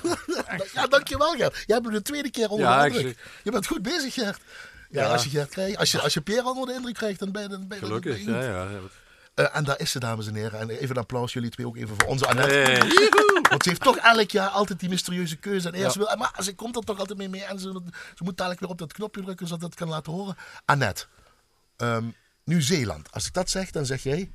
Ja, dankjewel Gert. Jij hebt me de tweede keer onder Ja, de. Je bent goed bezig Gert. Ja, als je krijgt, als je, als je Pierre onder de indruk krijgt, dan ben je, dan ben je dan ben Gelukkig, je ja, ja. Eh, en daar is ze, dames en heren. En even een applaus, jullie twee ook even voor onze Annette. Hey. Want ze heeft toch elk jaar altijd die mysterieuze keuze. En eerst Ja. wil, maar ze komt er toch altijd mee mee. En ze, ze moet dadelijk weer op dat knopje drukken, zodat het kan laten horen. Annette, ehm, Nieuw-Zeeland. Als ik dat zeg, dan zeg jij...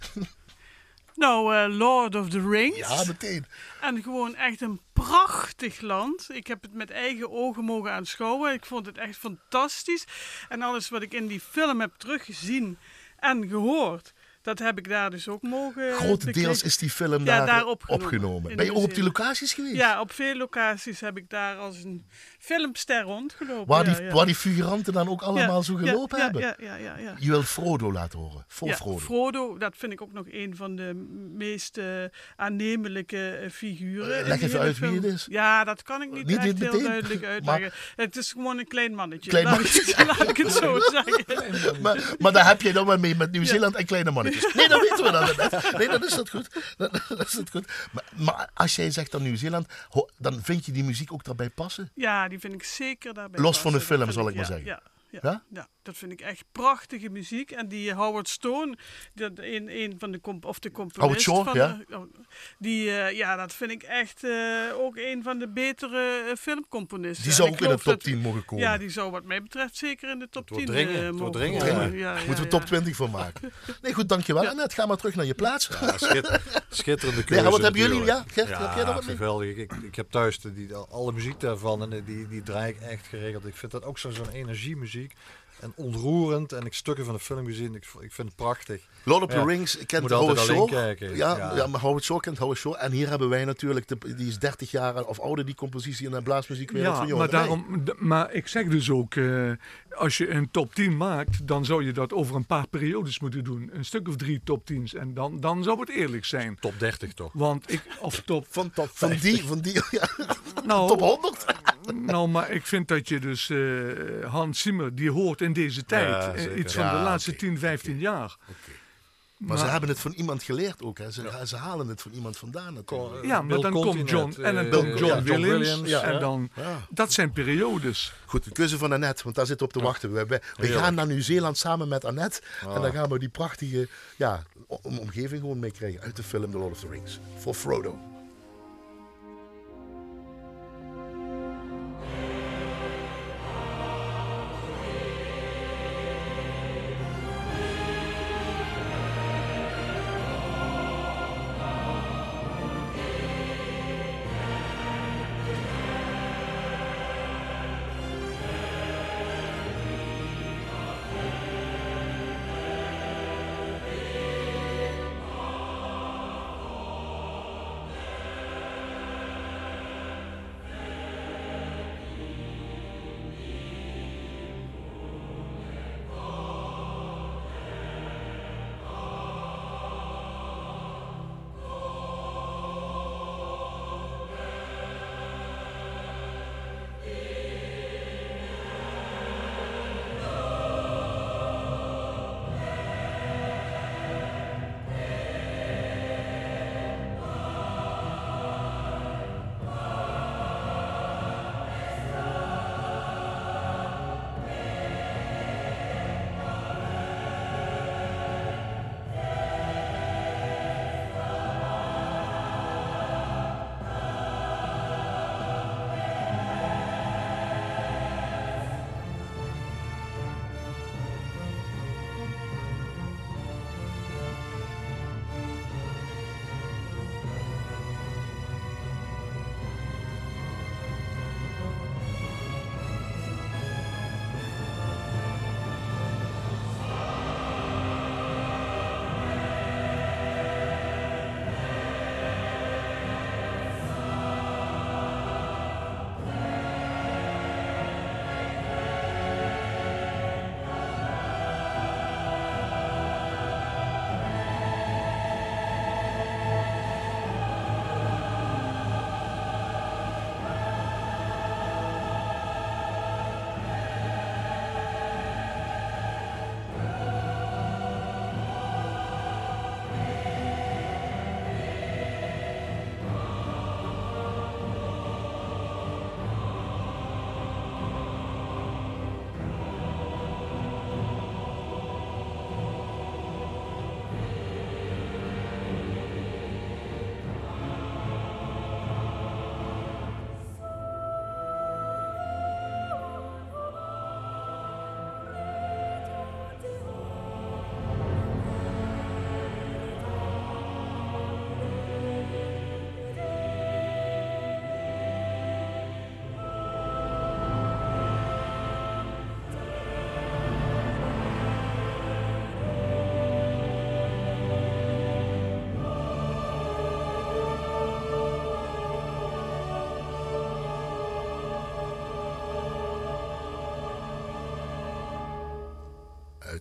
Nou, eh, Lord of the Rings. Ja, meteen. En gewoon echt een prachtig land. Ik heb het met eigen ogen mogen aanschouwen. Ik vond het echt fantastisch. En alles wat ik in die film heb teruggezien en gehoord, dat heb ik daar dus ook mogen Grotendeels bekijken. is die film Ja, daar, daar eh, opgenomen. Ben je ook op die locaties geweest? Ja, op veel locaties heb ik daar als een filmster rondgelopen. Waar, die, ja. waar die figuranten dan ook allemaal zo gelopen hebben. Ja, ja, ja, ja. Je wil Frodo laten horen. Voor Ja, Frodo. Frodo, dat vind ik ook nog een van de meest eh, aannemelijke eh, figuren. Eh, leg even uit wie het is. Ja, dat kan ik niet, Niet echt heel duidelijk Maar- uitleggen. Het is gewoon een klein mannetje. Klein laat, mannetje. Ik, laat ik het zo zeggen. Maar, maar daar heb je dan wel mee met Nieuw-Zeeland en kleine Nee, dat weten we dan net. Nee, dan is dat goed. Dan, dan is dat goed. Maar, maar als jij zegt dan Nieuw-Zeeland, dan vind je die muziek ook daarbij passen? Ja, die vind ik zeker daarbij Los van de film, Dat zal ik maar ja, zeggen. Ja, ja, Ja? ja? dat vind ik echt prachtige muziek. En die Howard Stone, dat een, een van de, comp of de componist Howard Shore, van ja. de- oh, die, eh, ja, dat vind ik echt eh, ook een van de betere eh, filmcomponisten. Die En zou ook in de top dat- 10 mogen komen. Ja, die zou wat mij betreft zeker in de top wordt 10 dringen, eh, mogen dringen, komen. Dringen. Ja, ja, Moeten we top 20 van maken. Nee, goed, dankjewel. Ja. Annette, ga maar terug naar je plaats. Ja, schitter- schitterende Nee, keuze wat hebben jullie? Ja, Gert, heb jij daar wat mee? geweldig. Ik, ik, heb thuis de, die, alle muziek daarvan en die, die draai ik echt geregeld. Ik vind dat ook zo- zo'n energiemuziek. En ontroerend. En ik stukken van de film gezien. Ik, ik vind het prachtig. Lord of the Ja. Rings kent Howard alleen Shore. kijken. Ja, ja. Ja. maar Howard Shore kent Howard Shore. En hier hebben wij natuurlijk, de, die is 30 jaar of ouder, die compositie in de blaasmuziekwereld Ja, van Johan maar, daarom, maar ik zeg dus ook, eh, als je een top 10 maakt, dan zou je dat over een paar periodes moeten doen. Een stuk of drie top 10's. En dan, dan zou het eerlijk zijn. Top 30 toch? Want ik, of top, Van, van die, van die, ja, nou, top 100. nou, maar ik vind dat je dus eh, Hans Zimmer, die hoort in deze tijd. Ja, eh, iets van Ja, de laatste oké, 10, 15 jaar. Maar, ze hebben het van iemand geleerd ook. Hè. Ze, ze halen het van iemand vandaan natuurlijk. Ja, maar Bill dan Continent, komt John, en dan eh, komt John, Williams. Williams, ja. En dan, Ja. dat zijn periodes. Goed, de keuze van Annette, want daar zitten we op te wachten. We, we, we gaan naar Nieuw-Zeeland samen met Annette. En dan gaan we die prachtige ja, omgeving gewoon mee krijgen uit de film The Lord of the Rings. Voor Frodo.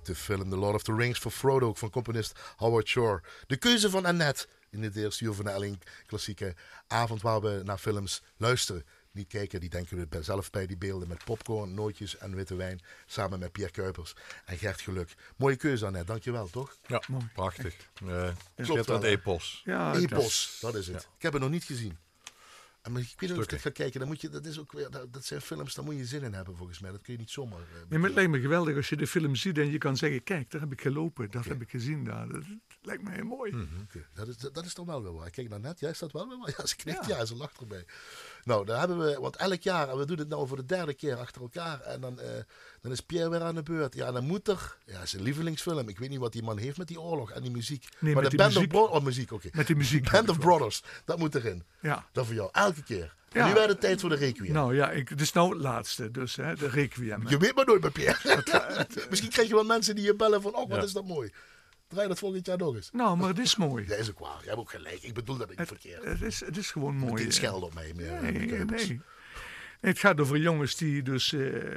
De film The Lord of the Rings voor Frodo van componist Howard Shore. De keuze van Annette in het eerste uur van de L1 klassieke avond waar we naar films luisteren. Niet kijken, die denken we bij- zelf bij die beelden met popcorn, nootjes en witte wijn. Samen met Pierre Kuipers en Gert Geluk. Mooie keuze Annette, dankjewel toch? Ja, prachtig. Uh, het hè? epos. Ja, dat Epos, dat is het. Ik heb het nog niet gezien. En maar ik weet niet of ik ga kijken. Dan moet je, dat, is ook weer, dat, dat zijn films, daar moet je zin in hebben volgens mij. Dat kun je niet zomaar... eh, Ja, maar het lijkt me geweldig als je de film ziet en je kan zeggen, kijk, daar heb ik gelopen, dat heb ik gezien daar. Dat lijkt me heel mooi. Oké, Dat, is, dat is toch wel weer waar. Kijk naar net, jij staat wel weer waar. Ja, ze knikt, ja. ze lacht erbij. Nou, daar hebben we, want elk jaar, en we doen het nou voor de derde keer achter elkaar. En dan, eh, dan is Pierre weer aan de beurt. Ja, dan moet er, ja, zijn lievelingsfilm. Ik weet niet wat die man heeft met die oorlog en die muziek. Nee, maar met de die Band muziek. of Brothers, oh, muziek, oké. Met die muziek. Band of Brothers, dat moet erin. Ja. Dat voor jou, elke keer. En nu werd het tijd voor de requiem. Nou ja, ik, het is nou het laatste, dus hè, de requiem. Je weet maar nooit met Pierre. Misschien krijg je wel mensen die je bellen van, oh, wat Ja. is dat mooi. Draai dat volgend jaar nog eens. Nou, maar het is mooi. Dat is ook waar. Je hebt ook gelijk. Ik bedoel dat niet Het, verkeerd. het, is, het is gewoon mooi. niet eh. schelden op mij. meer, Nee, Kuipers. nee. Het gaat over jongens die dus eh,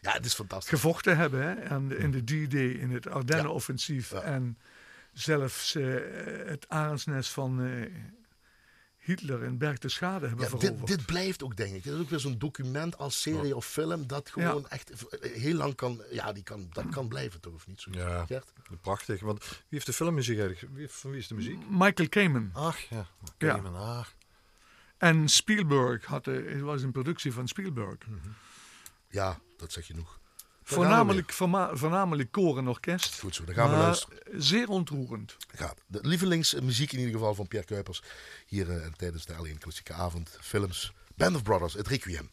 Ja, het is fantastisch. gevochten hebben hè, de- in de D-Day, in het Ardennen-offensief. Ja. En zelfs eh, het arendsnest van Hitler in Berchtesgade hebben Ja, veroverd. dit, dit blijft ook, denk ik. Dit is ook weer zo'n document als serie of film dat gewoon echt heel lang kan, ja, die kan, dat kan blijven toch, of niet zo? Ja. Gert? Prachtig. Want wie heeft de filmmuziek eigenlijk? Wie, van wie is de muziek? Michael Kamen. Ach ja. Ja. Kamen, ach. En Spielberg had, de- het was een productie van Spielberg. Ja, dat zeg je genoeg. Voornamelijk, voornamelijk koor en orkest. Goed zo, dan gaan we luisteren. zeer ontroerend. Gaat. De lievelingsmuziek in ieder geval van Pierre Kuipers. Hier eh, tijdens de L1 Klassieke Avond. Films. Band of Brothers, het Requiem.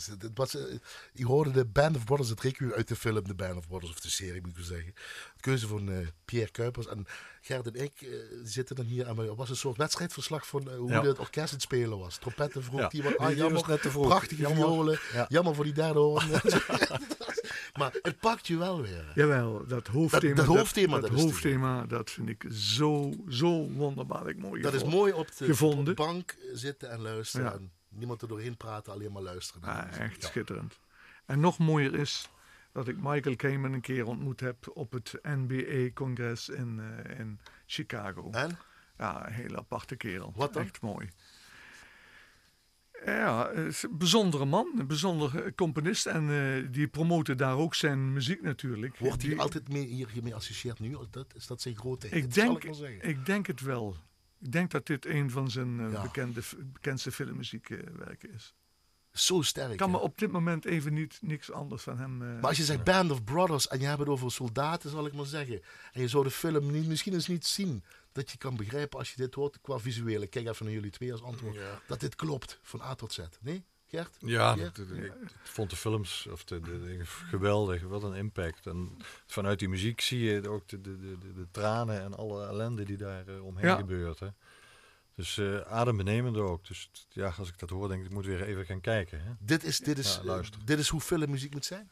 Dus het, het was, eh, je hoorde de Band of Brothers, het requiem uit de film The Band of Brothers, of de serie moet ik zeggen. De keuze van eh, Pierre Kuipers. En Gert en ik eh, zitten dan hier en er was een soort wedstrijdverslag van eh, hoe Ja. het orkest het spelen was. Trompetten vroeg, Ja. Die- ah, jammer, net te vroeg. prachtige Jammer. violen, Ja. jammer voor die derde hoorn. maar het pakt je wel weer. Jawel, dat hoofdthema. dat hoofdthema, dat, hoofdthema, dat vind ik zo, zo wonderbaarlijk mooi. Dat is mooi op de, op de bank zitten en luisteren. Niemand er doorheen praten, alleen maar luisteren. naar muziek. echt Ja. schitterend. En nog mooier is dat ik Michael Kamen een keer ontmoet heb op het NBA-congres in, eh, in Chicago. En? Ja, een hele aparte kerel. Wat dan? Echt mooi. Ja, is een bijzondere man, een bijzonder eh, componist. En eh, die promoten daar ook zijn muziek natuurlijk. Wordt hij Die- altijd mee, hier mee associeerd nu? Is dat, is dat zijn grote hit? ik denk, ik denk het wel. Ik denk dat dit een van zijn eh, Ja. bekende, bekendste filmmuziekwerken is. Zo sterk. Ik kan hè? me op dit moment even niet, niks anders van hem... eh, Maar als je zegt Band of Brothers en je hebt het over soldaten, zal ik maar zeggen. En je zou de film niet, misschien eens niet zien. Dat je kan begrijpen als je dit hoort qua visuele. Kijk even naar jullie twee als antwoord. Dat dit klopt van A tot Z. Nee, Gert? Ja, dat- ik vond de films of de, de, dingen geweldig. Wat een impact. En vanuit die muziek zie je ook de, de, de, de, de tranen en alle ellende die daar eh, omheen Ja. gebeurt. Hè. Dus eh adembenemend ook. Dus t- ja, als ik dat hoor, denk ik, ik moet weer even gaan kijken. Hè. Dit is, dit, is, Ja, dit is hoe filmmuziek moet zijn.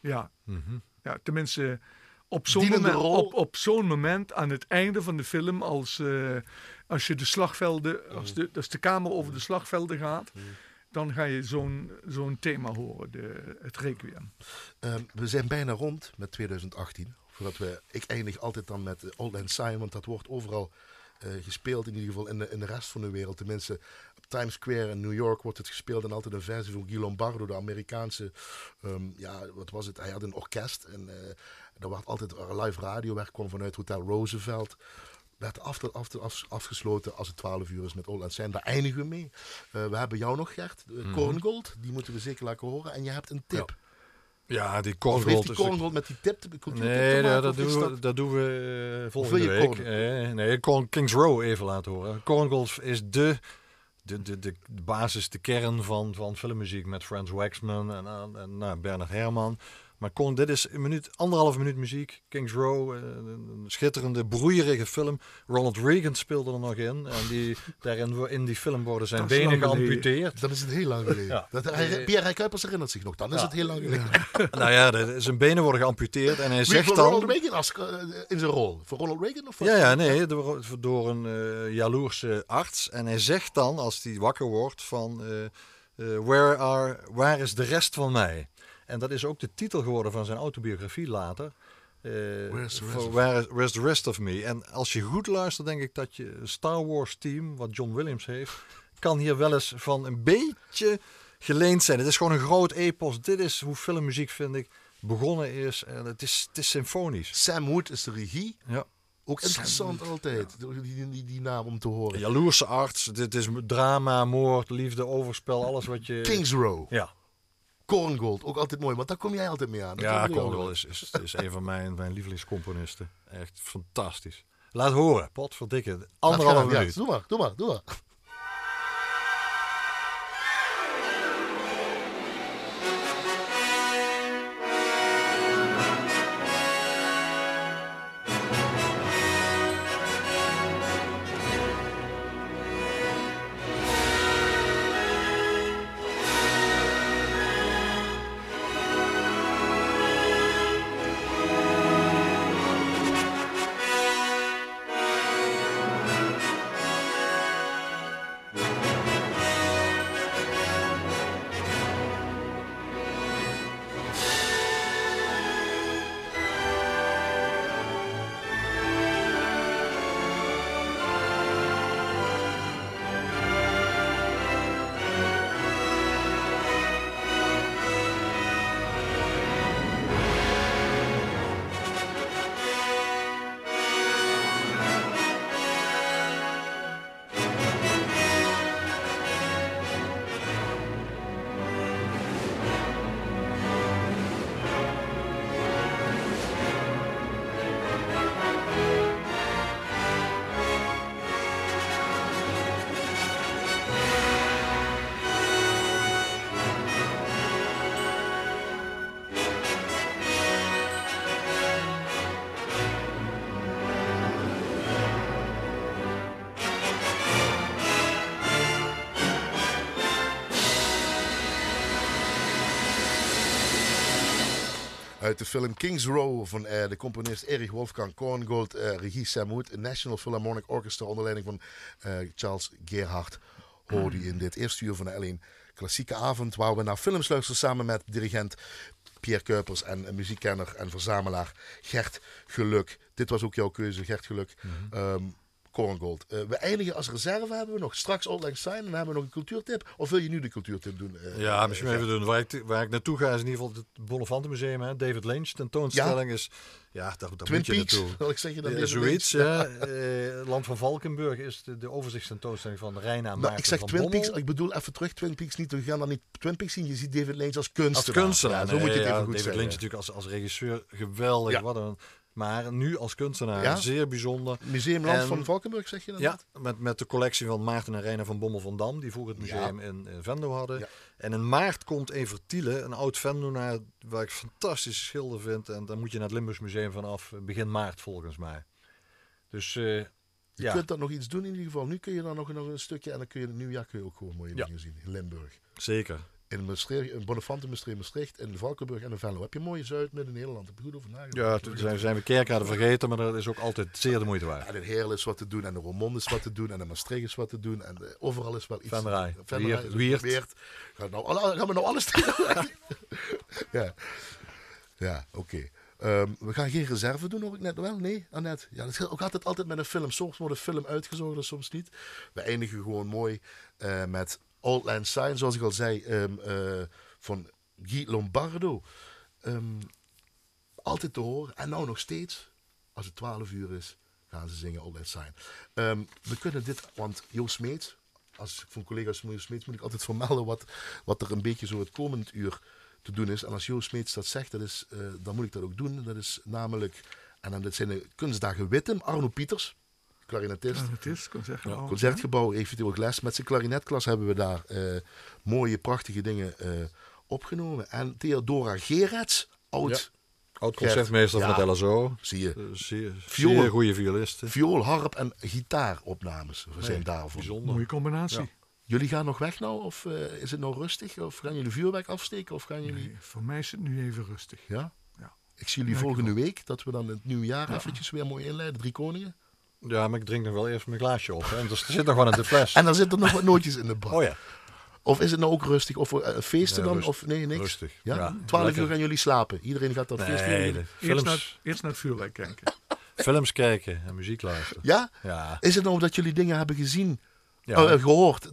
ja, Mhm. Ja, tenminste, op zo'n moment, rol. op, op zo'n moment aan het einde van de film, als, eh, als je de slagvelden, als de, als de kamer over de slagvelden gaat, dan ga je zo'n zo'n thema horen, de, het requiem. Ehm, we zijn bijna rond met 2018. Voordat we, ik eindig altijd dan met eh, Old Lang Syne, want dat wordt overal eh, gespeeld. In ieder geval in de, in de rest van de wereld. Tenminste, op Times Square in New York wordt het gespeeld. En altijd een versie van Guy Lombardo, de Amerikaanse. ehm, ja, wat was het? Hij had een orkest. En eh er werd altijd live radiowerk, kwam vanuit Hotel Roosevelt. Werd af, af, af, afgesloten als het 12 uur is met Lang Syne. Daar eindigen we mee. Eh, we hebben jou nog, Gert. Uh, Korngold. Die moeten we zeker laten horen. En je hebt een tip. Ja, die Of heeft Korngold die Korngold met die tip, de Nee, maken, dat, doen we, dat- doen we volgende je week. Eh, nee, Kings Row even laten horen. Korngolf is de, de, de, de basis, de kern van, van filmmuziek met Frans Waxman en, en, en nou, Bernard Herrmann. Maar Korn, dit is een minuut, anderhalf minuut muziek. Kings Row, eh, een, een schitterende, broeierige film. Ronald Reagan speelde er nog in. En die, daarin in die film worden zijn benen geamputeerd. Dan is het heel lang geleden. Ja. Dat, hij, Pierre Kuipers herinnert zich nog. Dan is het heel lang geleden. nou ja, de- zijn benen worden geamputeerd. En hij Wie zegt voor dan... Ronald Reagan als, eh, in zijn rol? Voor Ronald Reagan? Of wat? Ja, ja, nee, door, door een eh, jaloerse arts. En hij zegt dan, als hij wakker wordt, van... eh, eh, where, are, waar is de rest van mij? En dat is ook de titel geworden van zijn autobiografie later. Eh, Where's the rest where, where's the rest of me? En als je goed luistert, denk ik dat je Star Wars team, wat John Williams heeft, kan hier wel eens van een beetje geleend zijn. Het is gewoon een groot epos. Dit is hoe filmmuziek, vind ik, begonnen is. En het is, het is symfonisch. Sam Wood is de regie. Ja. Ook interessant altijd, die, die, die, die naam om te horen. Jaloerse arts, dit is drama, moord, liefde, overspel, alles wat je... Kings Row, Ja, Korngold, ook altijd mooi, want daar kom jij altijd mee aan. Dat ja Korngold is, is, is een van mijn, mijn lievelingscomponisten. Echt fantastisch. Laat horen, potverdikke. Anderhalf gaan, ja, minuut. doe maar, doe maar, doe maar. Uit de film Kings Row van eh, de componist Erich Wolfgang Korngold, eh, regie Sam Hood, National Philharmonic Orchestra onder leiding van eh, Charles Gerhardt, hoorde je in dit eerste uur van de L1 Klassieke Avond, waar we naar films luisteren samen met dirigent Pierre Kuipers en muziekkenner en verzamelaar Gert Geluk. Dit was ook jouw keuze, Gert Geluk. Ehm, Korngold. Eh, we eindigen als reserve hebben we nog straks Lang Syne en dan hebben we nog een cultuurtip. Of wil je nu de cultuurtip doen? eh, Ja, misschien eh, even doen. Waar ik, waar ik naartoe ga is in ieder geval het Bonnefante Hè. David Lynch tentoonstelling is... Ja, daar, daar moet je Peaks, naartoe. ik zeggen. Dan Ja, David zoiets, ja. Land van Valkenburg is de, de overzichtstentoonstelling van Reina Nou, ik zeg van Twin Bommel. Peaks, ik bedoel even terug Twin Peaks niet. We gaan dan niet Twin Peaks zien. Je ziet David Lynch als kunstenaar. Als kunstenaar. Ja, zo moet je het even ja, goed David zeggen. Lynch natuurlijk als, als regisseur geweldig. Ja. Wat een, maar nu als kunstenaar Ja? zeer bijzonder. Museum Land En- van Valkenburg, zeg je dan? Ja, net? met, met de collectie van Maarten en Reina van Bommel van Dam, die vroeger het museum in, in Venlo hadden. Ja. En in maart komt Evert Thiele, een oud Venlonaar, waar ik fantastische schilder vind. En dan moet je naar het Limburgs Museum vanaf eh, begin maart volgens mij. Dus eh, Je ja, kunt dat nog iets doen in ieder geval. Nu kun je dan nog, nog een stukje en dan kun je het nieuwjaar kun je ook gewoon mooie Ja. dingen zien. In Limburg. zeker. In, Maastricht, in Maastricht, Maastricht, in Valkenburg en in Venlo. Heb je mooie Zuid, Midden-Nederland. Heb je goed over nagedacht? Ja, toen zijn, zijn we Kerkrade vergeten, maar dat is ook altijd zeer de moeite waard. En in Heerlen is wat te doen, en in Roermond is wat te doen, en in Maastricht is wat te doen, en overal is wel iets. Venray, Venray, Weert. Gaan, nou, gaan we nou alles tegen? ja, ja oké. Ehm, we gaan geen reserve doen, hoor ik net wel. Nee, Annette. Ja, dat is ook altijd, altijd met een film. Soms wordt een film uitgezogen, en soms niet. We eindigen gewoon mooi eh, met Old Land Sign, zoals ik al zei, ehm, eh, van Guy Lombardo. Ehm, altijd te horen. En nou nog steeds, als het 12 uur is, gaan ze zingen Old Land Sign. Ehm, we kunnen dit, want Joost Smeets, als ik van collega's van Joost Smeets moet ik altijd vermelden wat, wat er een beetje zo het komend uur te doen is. En als Joost Smeets dat zegt, dat is, eh, dan moet ik dat ook doen. Dat is namelijk, en dan dit zijn de kunstdagen Wittem, Arno Pieters, klarinetist. Is, concertgebouw. Concertgebouw eventueel les. Met zijn klarinetklas hebben we daar eh, mooie, prachtige dingen eh, opgenomen. En Theodora Gerets, oud Oud concertmeester Ja. van het LSO. zie je. Eh, Zeer, Viool. zeer goede violisten. Viool, harp en gitaaropnames we zijn Nee, daarvoor. Bijzonder. Mooie combinatie. Ja. Jullie gaan nog weg nou? Of is het nou rustig? Of gaan jullie vuurwerk afsteken? Of gaan jullie... Nee, voor mij is het nu even rustig. Ja? Ja. Ik zie jullie volgende week, dat we dan het nieuwe jaar eventjes weer mooi inleiden. Drie koningen. Ja, maar ik drink nog wel eerst mijn glaasje op. Hè. En er zit nog wat in de fles. En dan zitten nog wat nootjes in de bak. Oh ja, Of is het nou ook rustig? Of eh, feesten Nee, dan? rust- Of nee, niks? rustig. Ja? Ja, Twaalf lekker. uur gaan jullie slapen. Iedereen gaat dat nee, de Eerst films, naar, eerst naar het vuurwerk kijken. films kijken en muziek luisteren. Ja? Ja, Is het nou dat jullie dingen hebben gezien, ja. eh, gehoord,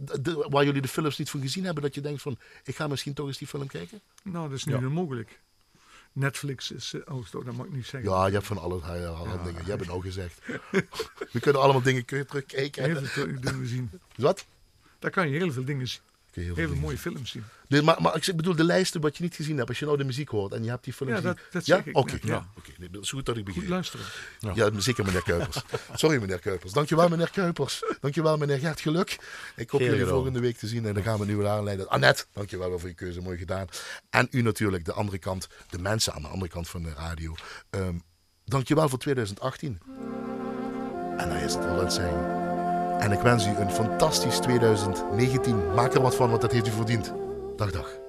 waar jullie de films niet van gezien hebben, dat je denkt van, ik ga misschien toch eens die film kijken? Nou, dat is nu Ja. Netflix is... eh, Oh, dat mag ik niet zeggen. Ja, je hebt van allerlei allerlei dingen. Je hebt het nou gezegd. We kunnen allemaal dingen kun je terugkijken. Heel veel dingen zien. Wat? Daar kan je heel veel dingen zien. Kun je heel dingen mooie films zien. Nee, maar, maar ik bedoel de lijsten wat je niet gezien hebt. Als je nou de muziek hoort en je hebt die film Ja, gezien. dat- dat ja? zeg ik Oké, ja. ja. Nee, dat is goed dat ik Goed begin. luisteren. Ja, zeker meneer Kuipers. Sorry meneer Kuipers. Dankjewel meneer Kuipers. Dankjewel meneer Gert Geluk. Ik hoop Geen jullie volgende week te zien en dan gaan we nu weer aanleiden. Annette, dankjewel wel voor je keuze. Mooi gedaan. En u natuurlijk, de andere kant, de mensen aan de andere kant van de radio. Ehm dankjewel voor 2018. En dan is het wel het zijn. En ik wens u een fantastisch 2019. Maak er wat van, want dat heeft u verdiend. Dag, dag.